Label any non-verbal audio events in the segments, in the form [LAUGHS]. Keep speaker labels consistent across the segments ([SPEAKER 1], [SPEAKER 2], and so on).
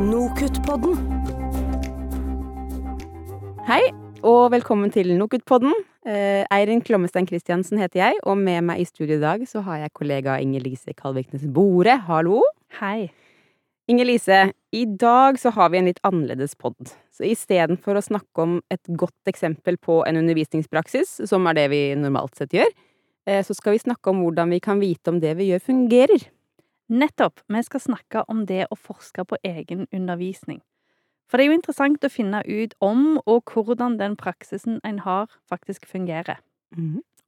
[SPEAKER 1] Nokutt-podden.
[SPEAKER 2] Hei, og velkommen til Nokutt-podden. Eirin Klommestein Christiansen heter jeg, og med meg i studio i dag så har jeg kollega Inger-Lise Kalviknes Bore. Hallo.
[SPEAKER 3] Hei.
[SPEAKER 2] Inger-Lise, i dag så har vi en litt annerledes pod. Så istedenfor å snakke om et godt eksempel på en undervisningspraksis, som er det vi normalt sett gjør, eh, så skal vi snakke om hvordan vi kan vite om det vi gjør, fungerer.
[SPEAKER 3] Nettopp. Vi skal snakke om det å forske på egen undervisning. For det er jo interessant å finne ut om og hvordan den praksisen en har, faktisk fungerer.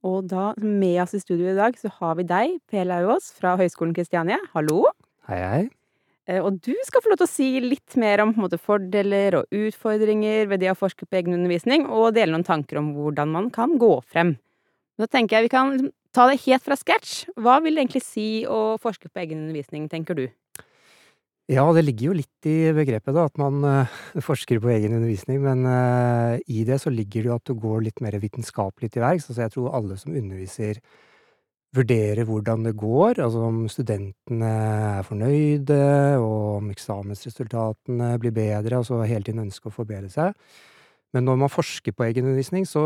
[SPEAKER 2] Og da, med oss i studio i dag, så har vi deg, Per Lauvås fra Høgskolen Kristiania. Hallo.
[SPEAKER 4] Hei, hei.
[SPEAKER 2] Eh, Og du skal få lov til å si litt mer om på en måte, fordeler og utfordringer ved det å forske på egen undervisning, og dele noen tanker om hvordan man kan gå frem. Da tenker jeg vi kan liksom ta det helt fra scratch. Hva vil det egentlig si å forske på egen undervisning, tenker du?
[SPEAKER 4] Ja, det ligger jo litt i begrepet, da, at man uh, forsker på egen undervisning, men uh, i det så ligger det jo at du går litt mer vitenskapelig til verks. Altså, jeg tror alle som underviser, vurderer hvordan det går, altså om studentene er fornøyde, og om eksamensresultatene blir bedre, altså hele tiden ønsker å forbedre seg. Men når man forsker på egen undervisning, så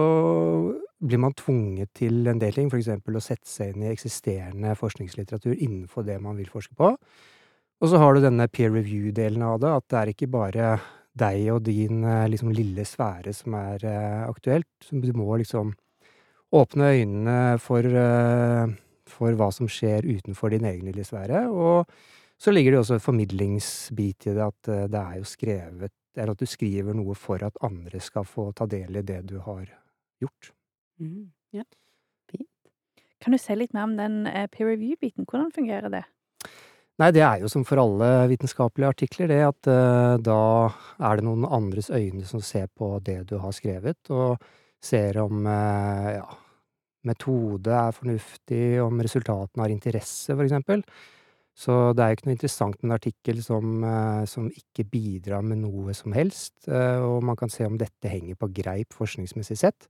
[SPEAKER 4] blir man tvunget til en del ting, eksempel å sette seg inn i eksisterende forskningslitteratur innenfor det man vil forske på. Og så har du denne peer review-delen av det, at det er ikke bare deg og din eh, liksom lille sfære som er uh, aktuelt. Du må liksom åpne øynene for, uh, for hva som skjer utenfor din egen lille sfære. Og så ligger det også en formidlingsbit i det, at uh, det er jo skrevet Eller at du skriver noe for at andre skal få ta del i det du har gjort.
[SPEAKER 2] Ja.
[SPEAKER 3] Kan du si litt mer om den eh, peer review-biten? Hvordan fungerer det?
[SPEAKER 4] Nei, det er jo som for alle vitenskapelige artikler, det at uh, da er det noen andres øyne som ser på det du har skrevet, og ser om uh, ja, metode er fornuftig, om resultatene har interesse, for eksempel. Så det er jo ikke noe interessant med en artikkel som, som ikke bidrar med noe som helst, og man kan se om dette henger på greip forskningsmessig sett.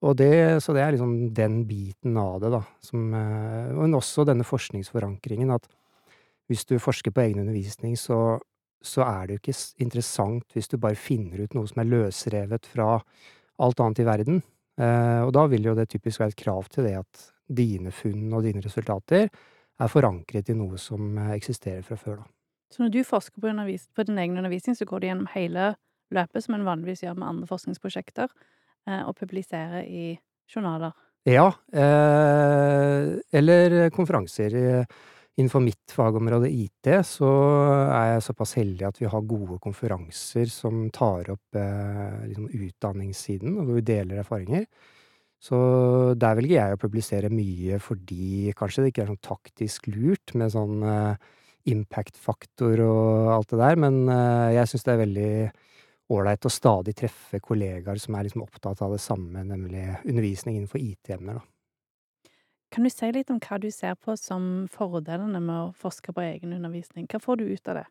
[SPEAKER 4] Og det, så det er liksom den biten av det, da, som eh, Men også denne forskningsforankringen, at hvis du forsker på egen undervisning, så, så er det jo ikke interessant hvis du bare finner ut noe som er løsrevet fra alt annet i verden. Eh, og da vil jo det typisk være et krav til det at dine funn og dine resultater er forankret i noe som eh, eksisterer fra før, da.
[SPEAKER 3] Så når du forsker på, på din egen undervisning, så går du gjennom hele løpet, som en vanligvis gjør med andre forskningsprosjekter, eh, og publisere i journaler.
[SPEAKER 4] Ja, eh, eller konferanser. Eh, Innenfor mitt fagområde IT så er jeg såpass heldig at vi har gode konferanser som tar opp eh, liksom utdanningssiden, og hvor vi deler erfaringer. Så der velger jeg å publisere mye fordi kanskje det ikke er sånn taktisk lurt med sånn eh, impact-faktor og alt det der, men eh, jeg syns det er veldig ålreit å stadig treffe kollegaer som er liksom opptatt av det samme, nemlig undervisning innenfor IT-emner, da.
[SPEAKER 3] Kan du si litt om hva du ser på som fordelene med å forske på egen undervisning? Hva får du ut av det?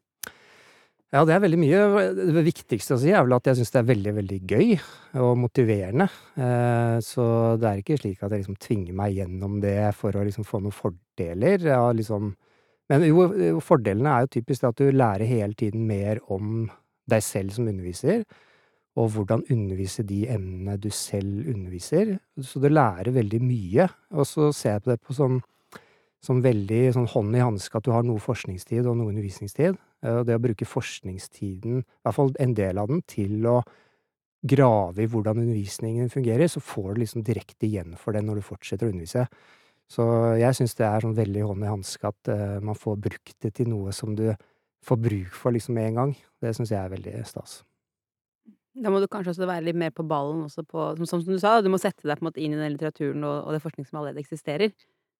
[SPEAKER 4] Ja, det er veldig mye. Det viktigste å si er vel at jeg syns det er veldig, veldig gøy og motiverende. Eh, så det er ikke slik at jeg liksom tvinger meg gjennom det for å liksom få noen fordeler. Ja, liksom Men jo, jo, fordelene er jo typisk det at du lærer hele tiden mer om deg selv som underviser, og hvordan undervise de emnene du selv underviser. Så du lærer veldig mye. Og så ser jeg på det på sånn som veldig sånn hånd i hanske at du har noe forskningstid og noe undervisningstid. Og det å bruke forskningstiden, i hvert fall en del av den, til å grave i hvordan undervisningen fungerer, så får du liksom direkte igjen for det når du fortsetter å undervise. Så jeg syns det er sånn veldig hånd i hanske at uh, man får brukt det til noe som du får bruk for liksom med en gang. Det syns jeg er veldig stas.
[SPEAKER 2] Da må du kanskje også være litt mer på ballen på Som, som du sa, du må sette deg inn i den litteraturen og, og det forskning som allerede eksisterer.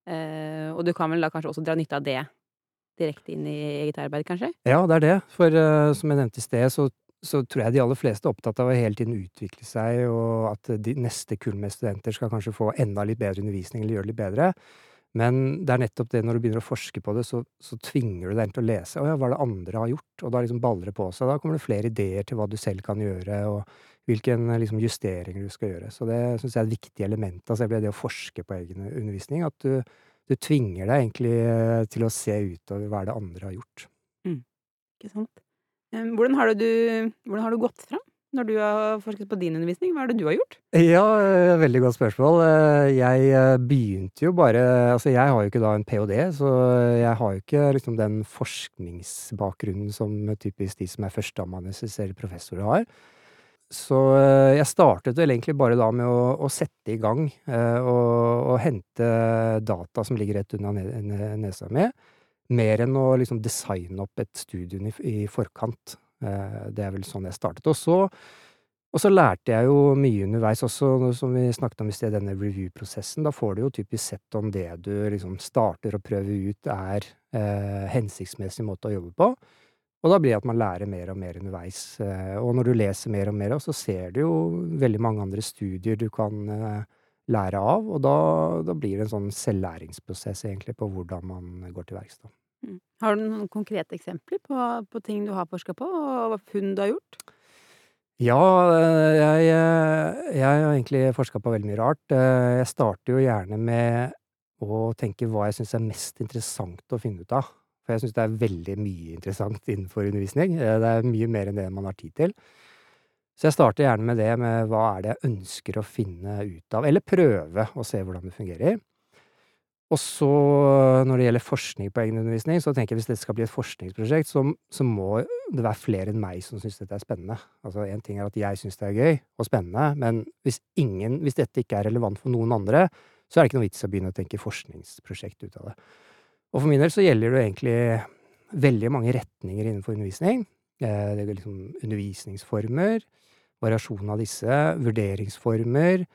[SPEAKER 2] Eh, og du kan vel da kanskje også dra nytte av det direkte inn i eget arbeid, kanskje?
[SPEAKER 4] Ja, det er det. For eh, som jeg nevnte i sted, så, så tror jeg de aller fleste er opptatt av å hele tiden utvikle seg, og at de neste kull med studenter skal kanskje få enda litt bedre undervisning eller gjøre det litt bedre. Men det er nettopp det, når du begynner å forske på det, så, så tvinger du deg til å lese. Å ja, hva er det andre har gjort? Og da liksom baller det på seg. Da kommer det flere ideer til hva du selv kan gjøre, og hvilke liksom, justeringer du skal gjøre. Så det syns jeg er et viktig element av altså, det å forske på egen undervisning. At du, du tvinger deg egentlig eh, til å se utover hva er det andre har gjort.
[SPEAKER 2] Ikke sant? Hvordan har du, hvordan har du gått fram når du har forsket på din undervisning? Hva er det du har gjort?
[SPEAKER 4] Ja, eh, veldig godt spørsmål. Eh, Jeg eh, begynte jo bare Altså, jeg har jo ikke da en ph.d., så jeg har jo ikke liksom den forskningsbakgrunnen som typisk de som er førsteamanuensis eller professorer har. Så jeg startet vel egentlig bare da med å, å sette i gang og, og hente data som ligger rett unna ne ne nesa mi, mer enn å liksom designe opp et studium i, i forkant. Eh, det er vel sånn jeg startet. Og så, og så lærte jeg jo mye underveis også, som vi snakket om i sted, denne review-prosessen. Da får du jo typisk sett om det du liksom starter å prøve ut, er eh, hensiktsmessig måte å jobbe på. Og da blir det at man lærer mer og mer underveis. Eh, og når du leser mer og mer, så ser du jo veldig mange andre studier du kan eh, lære av, og da, da blir det en sånn selvlæringsprosess egentlig på hvordan man går til verks.
[SPEAKER 2] Mm. Har du noen konkrete eksempler på, på ting du har forska på, og funn du har gjort?
[SPEAKER 4] Ja, jeg, jeg har egentlig forska på veldig mye rart. Jeg starter jo gjerne med å tenke hva jeg syns er mest interessant å finne ut av. For jeg syns det er veldig mye interessant innenfor undervisning. Det er mye mer enn det man har tid til. Så jeg starter gjerne med det, med hva er det jeg ønsker å finne ut av, eller prøve å se hvordan det fungerer. Og så, når det gjelder forskning på egenundervisning, så tenker jeg hvis dette skal bli et forskningsprosjekt, så, så må det være flere enn meg som syns dette er spennende. Altså, en ting er at jeg syns det er gøy og spennende, men hvis ingen, hvis dette ikke er relevant for noen andre, så er det ikke noe vits å begynne å tenke forskningsprosjekt ut av det. Og for min del så gjelder det egentlig veldig mange retninger innenfor undervisning. Eh, Det er liksom undervisningsformer, variasjon av disse, vurderingsformer.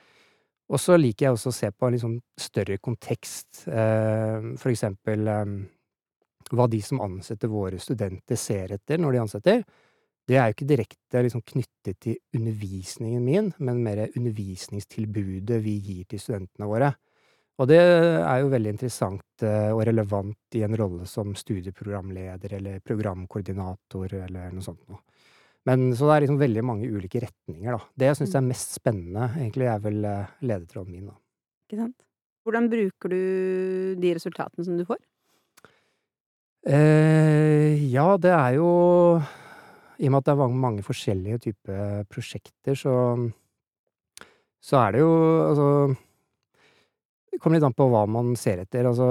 [SPEAKER 4] Og så liker jeg også å se på en litt sånn større kontekst. Eh, For eksempel eh, hva de som ansetter våre studenter ser etter når de ansetter. Det er jo ikke direkte liksom knyttet til undervisningen min, men mer undervisningstilbudet vi gir til studentene våre. Og det er jo veldig interessant eh, og relevant i en rolle som studieprogramleder eller programkoordinator eller noe sånt noe. Men så det er liksom veldig mange ulike retninger, da. Det jeg syns er mest spennende, egentlig, er vel eh, ledetråden min, da.
[SPEAKER 2] Ikke sant? Hvordan bruker du de resultatene som du får?
[SPEAKER 4] Eh, ja, det er jo I og med at det er mange, mange forskjellige typer prosjekter, så så er det jo altså Det kommer litt an på hva man ser etter. Altså,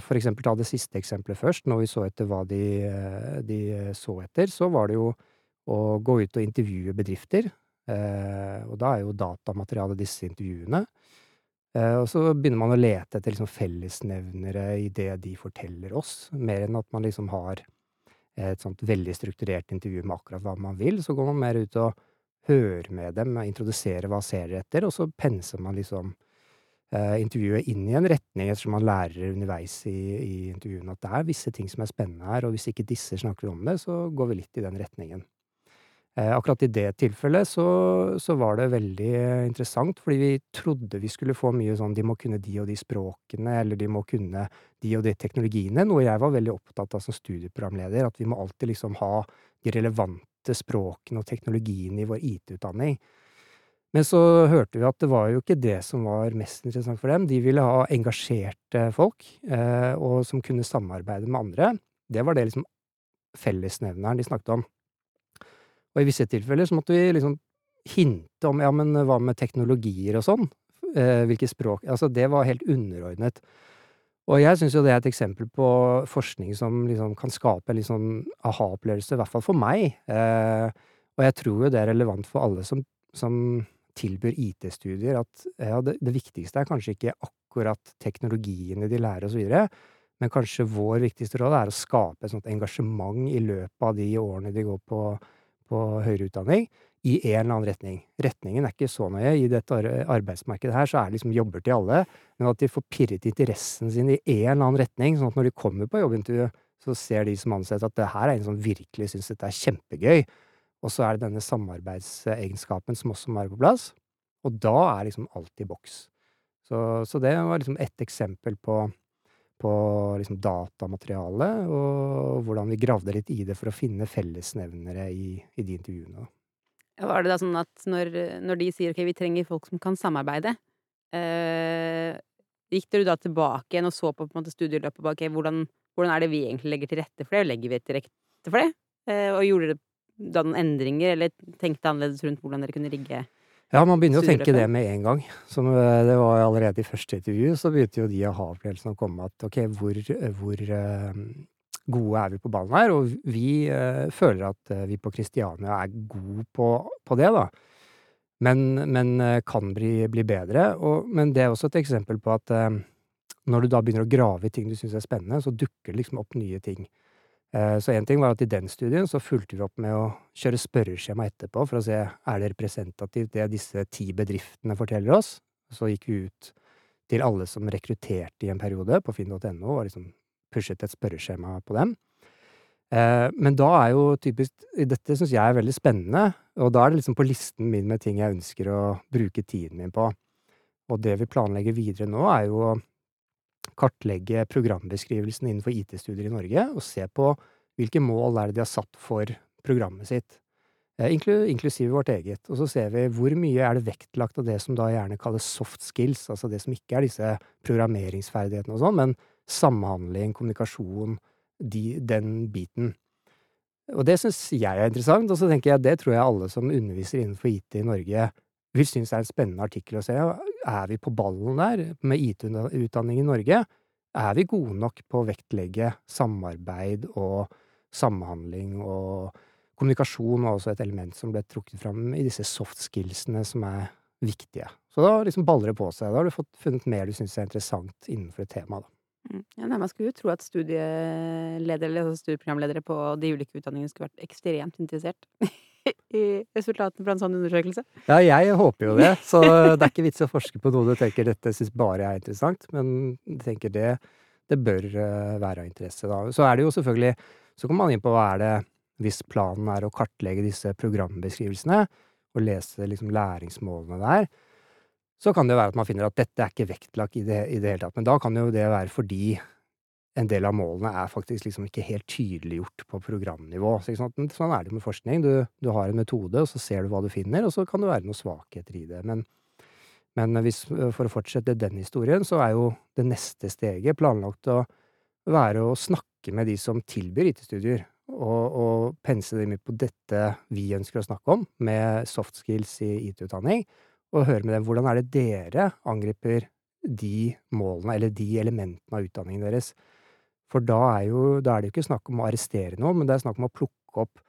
[SPEAKER 4] for eksempel ta det siste eksempelet først. Når vi så etter hva de, eh, de så etter, så var det jo å gå ut og intervjue bedrifter. Eh, og da er jo datamaterialet disse intervjuene. Eh, og så begynner man å lete etter liksom fellesnevnere i det de forteller oss, mer enn at man liksom har et sånt veldig strukturert intervju med akkurat hva man vil. Så går man mer ut og hører med dem, introduserer hva ser dere etter, og så penser man liksom eh, intervjuet inn i en retning ettersom man lærer underveis i, i intervjuene at det er visse ting som er spennende her, og hvis ikke disse snakker om det, så går vi litt i den retningen. Eh, akkurat i det tilfellet så, så var det veldig interessant, fordi vi trodde vi skulle få mye sånn de må kunne de og de språkene, eller de må kunne de og de teknologiene, noe jeg var veldig opptatt av som studieprogramleder, at vi må alltid liksom ha de relevante språkene og teknologiene i vår IT-utdanning. Men så hørte vi at det var jo ikke det som var mest interessant for dem. De ville ha engasjerte folk, eh, og som kunne samarbeide med andre. Det var det liksom fellesnevneren de snakket om. Og i visse tilfeller så måtte vi liksom hinte om ja, men hva med teknologier og sånn? Eh, hvilke språk Altså, det var helt underordnet. Og jeg syns jo det er et eksempel på forskning som liksom kan skape en litt sånn aha-opplevelse, i hvert fall for meg. Eh, og jeg tror jo det er relevant for alle som, som tilbyr IT-studier, at ja, det, det viktigste er kanskje ikke akkurat teknologiene de lærer videre, men kanskje vår viktigste råd er å skape et sånt engasjement i løpet av de årene de går på, på høyere utdanning, i en eller annen retning. Retningen er ikke så nøye. I dette arbeidsmarkedet her så er det liksom jobber til alle, men at de får pirret interessen sin i en eller annen retning, sånn at når de kommer på jobbintervju, så ser de som ansetter at det her er en som virkelig syns dette er kjempegøy. Og så er det denne samarbeidsegenskapen som også må være på plass. Og da er liksom alt i boks. Så, så det var liksom ett eksempel på, på liksom datamaterialet, og hvordan vi gravde litt i det for å finne fellesnevnere i, i de intervjuene.
[SPEAKER 2] Var det da sånn at når, når de sier ok, vi trenger folk som kan samarbeide, eh, gikk dere da tilbake igjen og så på, på måte studieløpet bak okay, hvordan, hvordan er det vi egentlig legger til rette for det? Legger vi til rette for det? Eh, og gjorde dere da noen endringer, eller tenkte annerledes rundt hvordan dere kunne rigge
[SPEAKER 4] Ja, man begynner jo å tenke det med en gang. Som eh, det var allerede i første intervju, så begynte jo de aha-opplevelsene å komme at ok, hvor, hvor eh, gode er vi på ballen her? Og vi uh, føler at eh, vi på Kristiania er gode på, på det, da. Men, men eh, kan bli, bli bedre. Og, men det er også et eksempel på at uh, når du da begynner å grave i ting du syns er spennende, så dukker det liksom opp nye ting. Eh, Så én ting var at i den studien så fulgte vi opp med å kjøre spørreskjema etterpå for å se er det representativt det disse ti bedriftene forteller oss. Så gikk vi ut til alle som rekrutterte i en periode på finn.no og liksom pushet et spørreskjema på dem. Eh, Men da er jo typisk Dette syns jeg er veldig spennende, og da er det liksom på listen min med ting jeg ønsker å bruke tiden min på. Og det vi planlegger videre nå, er jo kartlegge programbeskrivelsen innenfor IT-studier i Norge, og se på hvilke mål er det de har satt for programmet sitt, eh, inklusive vårt eget. Og så ser vi hvor mye er det vektlagt av det som da gjerne kalles soft skills, altså det som ikke er disse programmeringsferdighetene og sånn, men samhandling, kommunikasjon, de, den biten. Og det syns jeg er interessant, og så tenker jeg at det tror jeg alle som underviser innenfor IT i Norge vil synes er en spennende artikkel å se. Er vi på ballen der med IT-utdanning i Norge? Er vi gode nok på å vektlegge samarbeid og samhandling og kommunikasjon var også et element som ble trukket fram i disse soft skillsene som er viktige. Så da liksom baller det på seg. Da har du fått funnet mer du syns er interessant innenfor et tema, da.
[SPEAKER 2] Mm. Ja, nei, man skulle jo tro at studieledere, eller altså studieprogramledere på de ulike utdanningene skulle vært ekstremt interessert [LAUGHS] i resultatene fra en sånn undersøkelse.
[SPEAKER 4] Ja, jeg håper jo det, så det er ikke vits å forske på noe du tenker dette syns bare er interessant, men jeg tenker det, det bør eh, være av interesse, da. Så er det jo selvfølgelig Så kommer man inn på hva er det hvis planen er å kartlegge disse programbeskrivelsene og lese liksom læringsmålene der, så kan det være at man finner at dette er ikke vektlagt i det, i det hele tatt. Men da kan jo det være fordi en del av målene er faktisk liksom ikke helt tydeliggjort på programnivå. Sånn er det med forskning. Du, du har en metode, og så ser du hva du finner, og så kan det være noen svakheter i det. Men, men hvis, for å fortsette den historien, så er jo det neste steget planlagt å være å snakke med de som tilbyr IT-studier, og, og pense dem inn på dette vi ønsker å snakke om, med soft skills i IT-utdanning, og høre med dem hvordan er det dere angriper de målene, eller de elementene av utdanningen deres. For da er, jo, da er det jo ikke snakk om å arrestere noe, men det er snakk om å plukke opp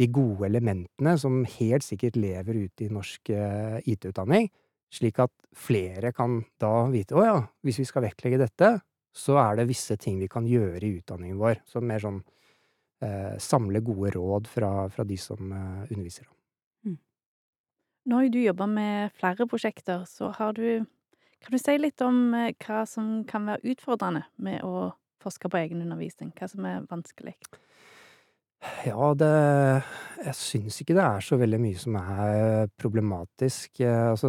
[SPEAKER 4] de gode elementene som helt sikkert lever ute i norsk eh, IT-utdanning, slik at flere kan da vite å ja, hvis vi skal vektlegge dette, så er det visse ting vi kan gjøre i utdanningen vår. Så mer sånn eh, samle gode råd fra, fra de som eh, underviser.
[SPEAKER 3] Nå har jo du jobba med flere prosjekter, så har du Kan du si litt om eh, hva som kan være utfordrende med å forske på egenundervisning? Hva som er vanskelig?
[SPEAKER 4] Ja, det Jeg syns ikke det er så veldig mye som er problematisk. Eh, Altså,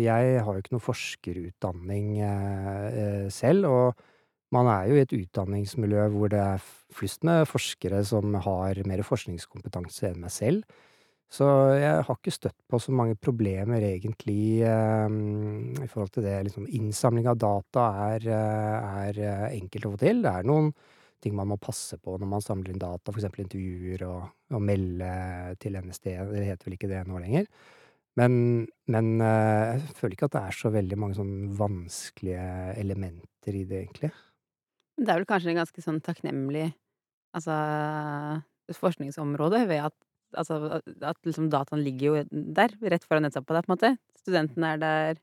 [SPEAKER 4] jeg har jo ikke noe forskerutdanning eh, eh, selv, og man er jo i et utdanningsmiljø hvor det er flust med forskere som har mer forskningskompetanse enn meg selv. Så jeg har ikke støtt på så mange problemer egentlig eh, i forhold til det. Liksom, innsamling av data er, er eh, enkelt å få til. Det er noen ting man må passe på når man samler inn data, eksempel intervjuer og, og melde til NSD. Det heter vel ikke det nå lenger. Men, men eh, jeg føler ikke at det er så veldig mange sånn vanskelige elementer i det, egentlig.
[SPEAKER 2] Det er vel kanskje en ganske sånn takknemlig altså, forskningsområde ved at altså, at liksom dataen ligger jo der, rett foran nesa på deg, på en måte. Studentene er der,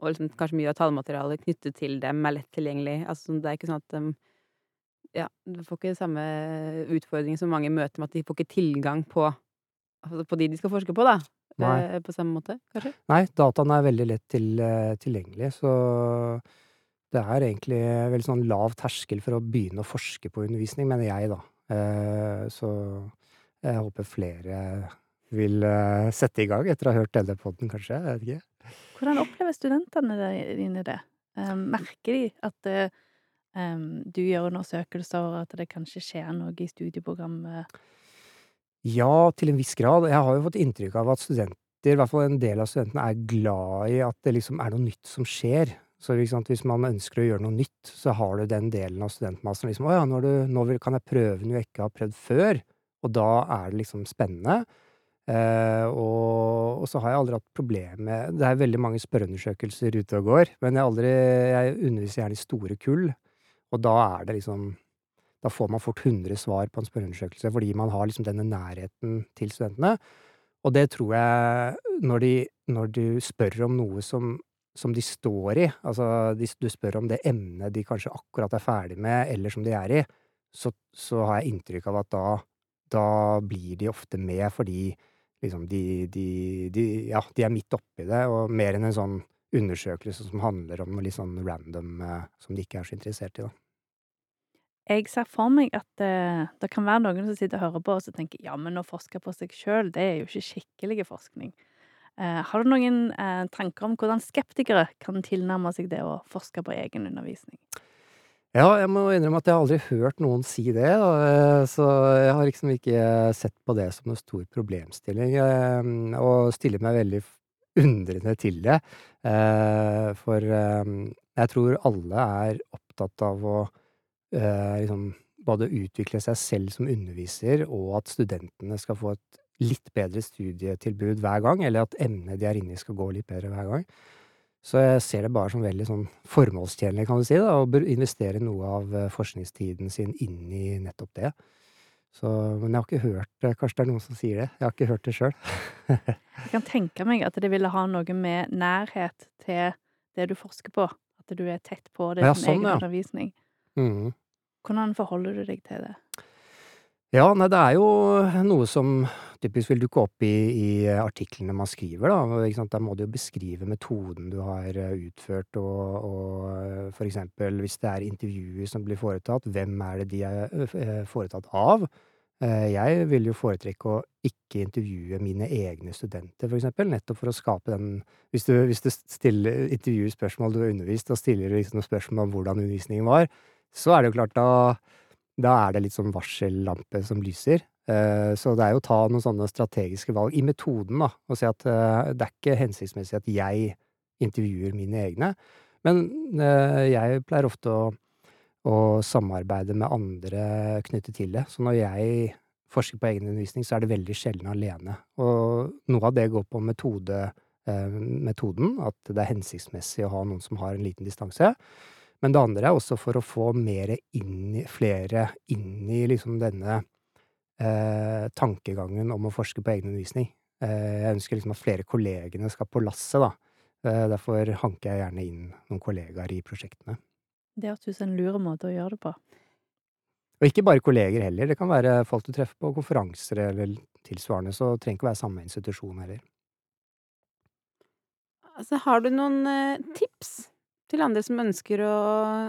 [SPEAKER 2] og liksom kanskje mye av tallmaterialet knyttet til dem er lett tilgjengelig. Altså, det er ikke sånn at de Ja, du får ikke samme utfordring som mange møter med at de får ikke tilgang på altså, på de de skal forske på, da.
[SPEAKER 4] Nei.
[SPEAKER 2] Eh, På samme måte, kanskje.
[SPEAKER 4] Nei, dataene er veldig lett til, eh, tilgjengelig, så det er egentlig veldig sånn lav terskel for å begynne å forske på undervisning, mener jeg, da. Eh, Så jeg håper flere vil eh, sette i gang etter å ha hørt denne podden, kanskje. Jeg vet ikke.
[SPEAKER 3] Hvordan opplever studentene dine det? Eh, merker de at eh, du gjør undersøkelser, og at det kanskje skjer noe i studieprogrammet?
[SPEAKER 4] Ja, til en viss grad. Jeg har jo fått inntrykk av at studenter, i hvert fall en del av studentene, er glad i at det liksom er noe nytt som skjer. Så sant, hvis man ønsker å gjøre noe nytt, så har du den delen av studentmassen liksom Å ja, nå, du, nå kan jeg prøve noe jeg ikke har prøvd før. Og da er det liksom spennende. Uh, og, og så har jeg aldri hatt problem med Det er veldig mange spørreundersøkelser ute og går, men jeg aldri Jeg underviser gjerne i store kull, og da er det liksom Da får man fort 100 svar på en spørreundersøkelse fordi man har liksom denne nærheten til studentene. Og det tror jeg Når de når du spør om noe som som de står i, altså de, du spør om det emnet de kanskje akkurat er ferdig med, eller som de er i, så, så har jeg inntrykk av at da, da blir de ofte med fordi liksom de, de, de, ja, de er midt oppi det, og mer enn en sånn undersøkelse som handler om noe litt sånn random eh, som de ikke er så interessert i, da.
[SPEAKER 3] Jeg ser for meg at eh, det kan være noen som sitter og hører på og så tenker ja, men å forske på seg sjøl, det er jo ikke skikkelig forskning. Eh, har du noen eh, tanker om hvordan skeptikere kan tilnærme seg det å forske på egen undervisning?
[SPEAKER 4] Ja, jeg må innrømme at jeg har aldri hørt noen si det, da, eh, så jeg har liksom ikke sett på det som noen stor problemstilling, eh, og stiller meg veldig undrende til det. Eh, for eh, jeg tror alle er opptatt av å liksom både utvikle seg selv som underviser, og at studentene skal få et litt bedre studietilbud hver gang, eller at emnet de er inne i skal gå litt bedre hver gang. Så jeg ser det bare som veldig sånn formålstjenlig, kan du si, da, å investere noe av eh, forskningstiden sin inn i nettopp det. Så, men jeg har ikke hørt Kanskje det er noen som sier det. Jeg har ikke hørt det sjøl. [LAUGHS]
[SPEAKER 3] jeg kan tenke meg at det ville ha noe med nærhet til det du forsker på. At du er tett på det ja, sånn, egen ja. undervisning. Mm. Hvordan forholder du deg til det?
[SPEAKER 4] Ja, nei, det er jo noe som typisk vil dukke opp i, i artiklene man skriver, da. Ikke sant? Der må du jo beskrive metoden du har eh, utført, og, og eh, for eksempel hvis det er intervjuer som blir foretatt, hvem er det de er eh, foretatt av? Jeg vil jo foretrekke å ikke intervjue mine egne studenter, for eksempel, nettopp for å skape den Hvis du, hvis du stiller, intervjuer spørsmål du har undervist, og stiller liksom spørsmål om hvordan undervisningen var, så er det jo klart da da er det litt sånn varsellampe som lyser. Eh, så det er jo å ta noen sånne strategiske valg i metoden, da, og si at eh, det er ikke hensiktsmessig at jeg intervjuer mine egne, men eh, jeg pleier ofte å, å samarbeide med andre knyttet til det. Så når jeg forsker på egen undervisning, så er det veldig sjelden alene. Og noe av det går på metode, metoden, at det er hensiktsmessig å ha noen som har en liten distanse. Men det andre er også for å få mere inn flere inn i liksom denne eh, tankegangen om å forske på egen undervisning. Eh, jeg ønsker liksom at flere kollegene skal på lasset, da. Eh, derfor hanker jeg gjerne inn noen kollegaer i prosjektene.
[SPEAKER 3] Det hørtes ut som en lur måte å gjøre det på.
[SPEAKER 4] Og ikke bare kolleger heller. Det kan være folk du treffer på konferanser eller tilsvarende, så det trenger ikke å være samme institusjon heller.
[SPEAKER 2] Altså, har du noen eh, tips til andre som ønsker å,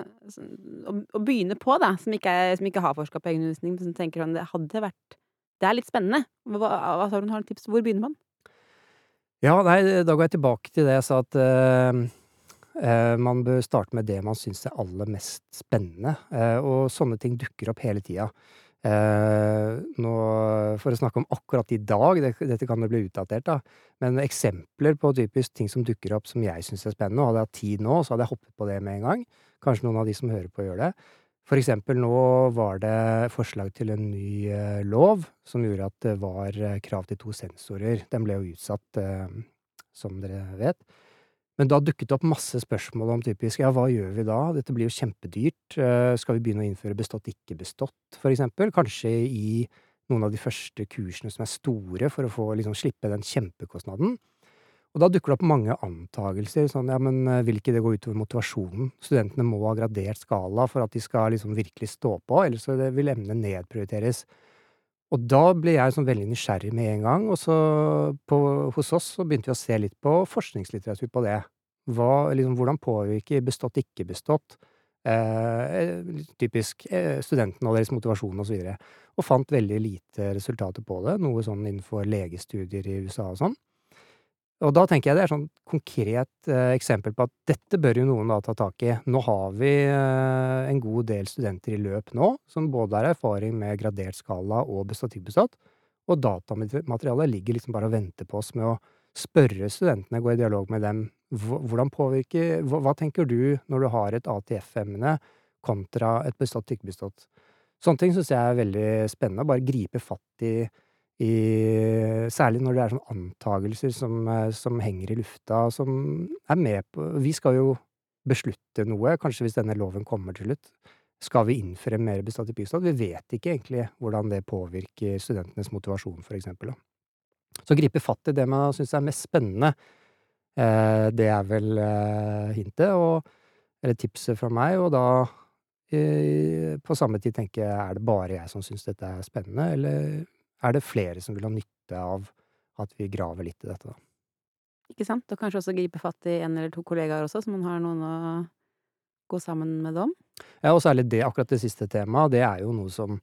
[SPEAKER 2] å, å begynne på, da, som ikke, er, som ikke har forska på egenundervisning, men som tenker sånn det hadde vært Det er litt spennende. Hva, hva har du tips? Hvor begynner man?
[SPEAKER 4] Ja, nei, da går jeg tilbake til det jeg sa at uh, uh, man bør starte med det man syns er aller mest spennende. Uh, og sånne ting dukker opp hele tida. Eh, nå, for å snakke om akkurat i dag, det, dette kan jo bli utdatert, da, men eksempler på typisk ting som dukker opp som jeg syns er spennende, og hadde jeg hatt tid nå, så hadde jeg hoppet på det med en gang. Kanskje noen av de som hører på, gjør det. For eksempel nå var det forslag til en ny eh, lov som gjorde at det var eh, krav til to sensorer. Den ble jo utsatt, som dere vet. Men da dukket det opp masse spørsmål om typisk ja, hva gjør vi da, dette blir jo kjempedyrt, eh, skal vi begynne å innføre bestått, ikke bestått, for eksempel, kanskje i noen av de første kursene som er store, for å få liksom slippe den kjempekostnaden. Og da dukker det opp mange antagelser, sånn ja, men eh, vil ikke det gå utover motivasjonen? Studentene må ha gradert skala for at de skal liksom virkelig stå på, ellers vil emnet nedprioriteres. Og da ble jeg sånn veldig nysgjerrig med en gang, og så på, hos oss så begynte vi å se litt på forskningslitteratur på det. Hva, liksom, hvordan påvirker bestått, ikke bestått, eh, typisk eh, studentene og deres motivasjon og så videre. Og fant veldig lite resultater på det, noe sånn innenfor legestudier i USA og sånn. Og da tenker jeg det er et sånn konkret eh, eksempel på at dette bør jo noen da ta tak i. Nå har vi eh, en god del studenter i løp nå, som både har erfaring med gradert skala og bestått, og datamaterialet ligger liksom bare og venter på oss med å spørre studentene, gå i dialog med dem. Hvordan påvirker hva, hva tenker du når du har et ATF-emne kontra et bestått ikke bestått? Sånne ting syns jeg er veldig spennende. Bare gripe fatt i, i Særlig når det er sånne antagelser som, eh, som henger i lufta, som er med på Vi skal jo beslutte noe, kanskje hvis denne loven kommer til slutt. Skal vi innføre mer bestandig bystadt? Vi vet ikke egentlig hvordan det påvirker studentenes motivasjon, for eksempel. så Så gripe fatt i det man syns er mest spennende, eh, det er vel eh, hintet, og, eller tipset fra meg, og da på samme tid tenke er det bare jeg som syns dette er spennende, eller er det flere som vil ha nytte av at vi graver litt i dette, da?
[SPEAKER 2] Ikke sant? Og kanskje også gripe fatt i en eller to kollegaer også, så man har noen å gå sammen med dem.
[SPEAKER 4] Ja, og særlig det, akkurat det siste temaet, det er jo noe som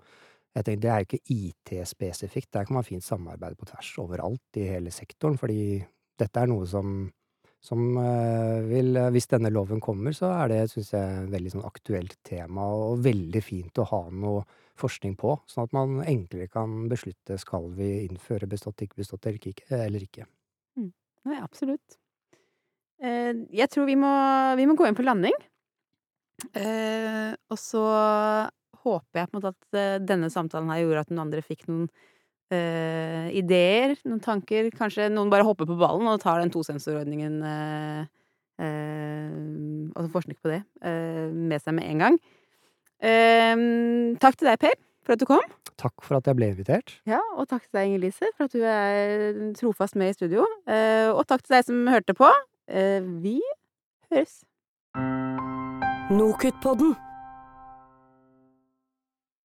[SPEAKER 4] jeg tenker, Det er jo ikke IT-spesifikt, der kan man fint samarbeide på tvers overalt i hele sektoren, fordi dette er noe som, som eh, vil Hvis denne loven kommer, så er det, syns jeg, veldig sånn aktuelt tema, og veldig fint å ha noe forskning på, sånn at man enklere kan beslutte skal vi innføre bestått, ikke bestått eller ikke. Ikke.
[SPEAKER 2] Nei, absolutt. Eh, jeg tror vi må, vi må gå inn for landing. Eh, og så håper jeg på en måte at eh, denne samtalen her gjorde at noen andre fikk noen eh, ideer, noen tanker. Kanskje noen bare hopper på ballen og tar den tosensorordningen eh, eh, og forsker på det med seg med en gang. Eh, takk til deg, Per, for at du kom.
[SPEAKER 4] Takk for at jeg ble invitert.
[SPEAKER 2] Ja, og takk til deg, Inger Lise, for at du er trofast med i studio. Eh, og takk til deg som hørte på. Eh, vi høres.
[SPEAKER 1] Nokutt-podden.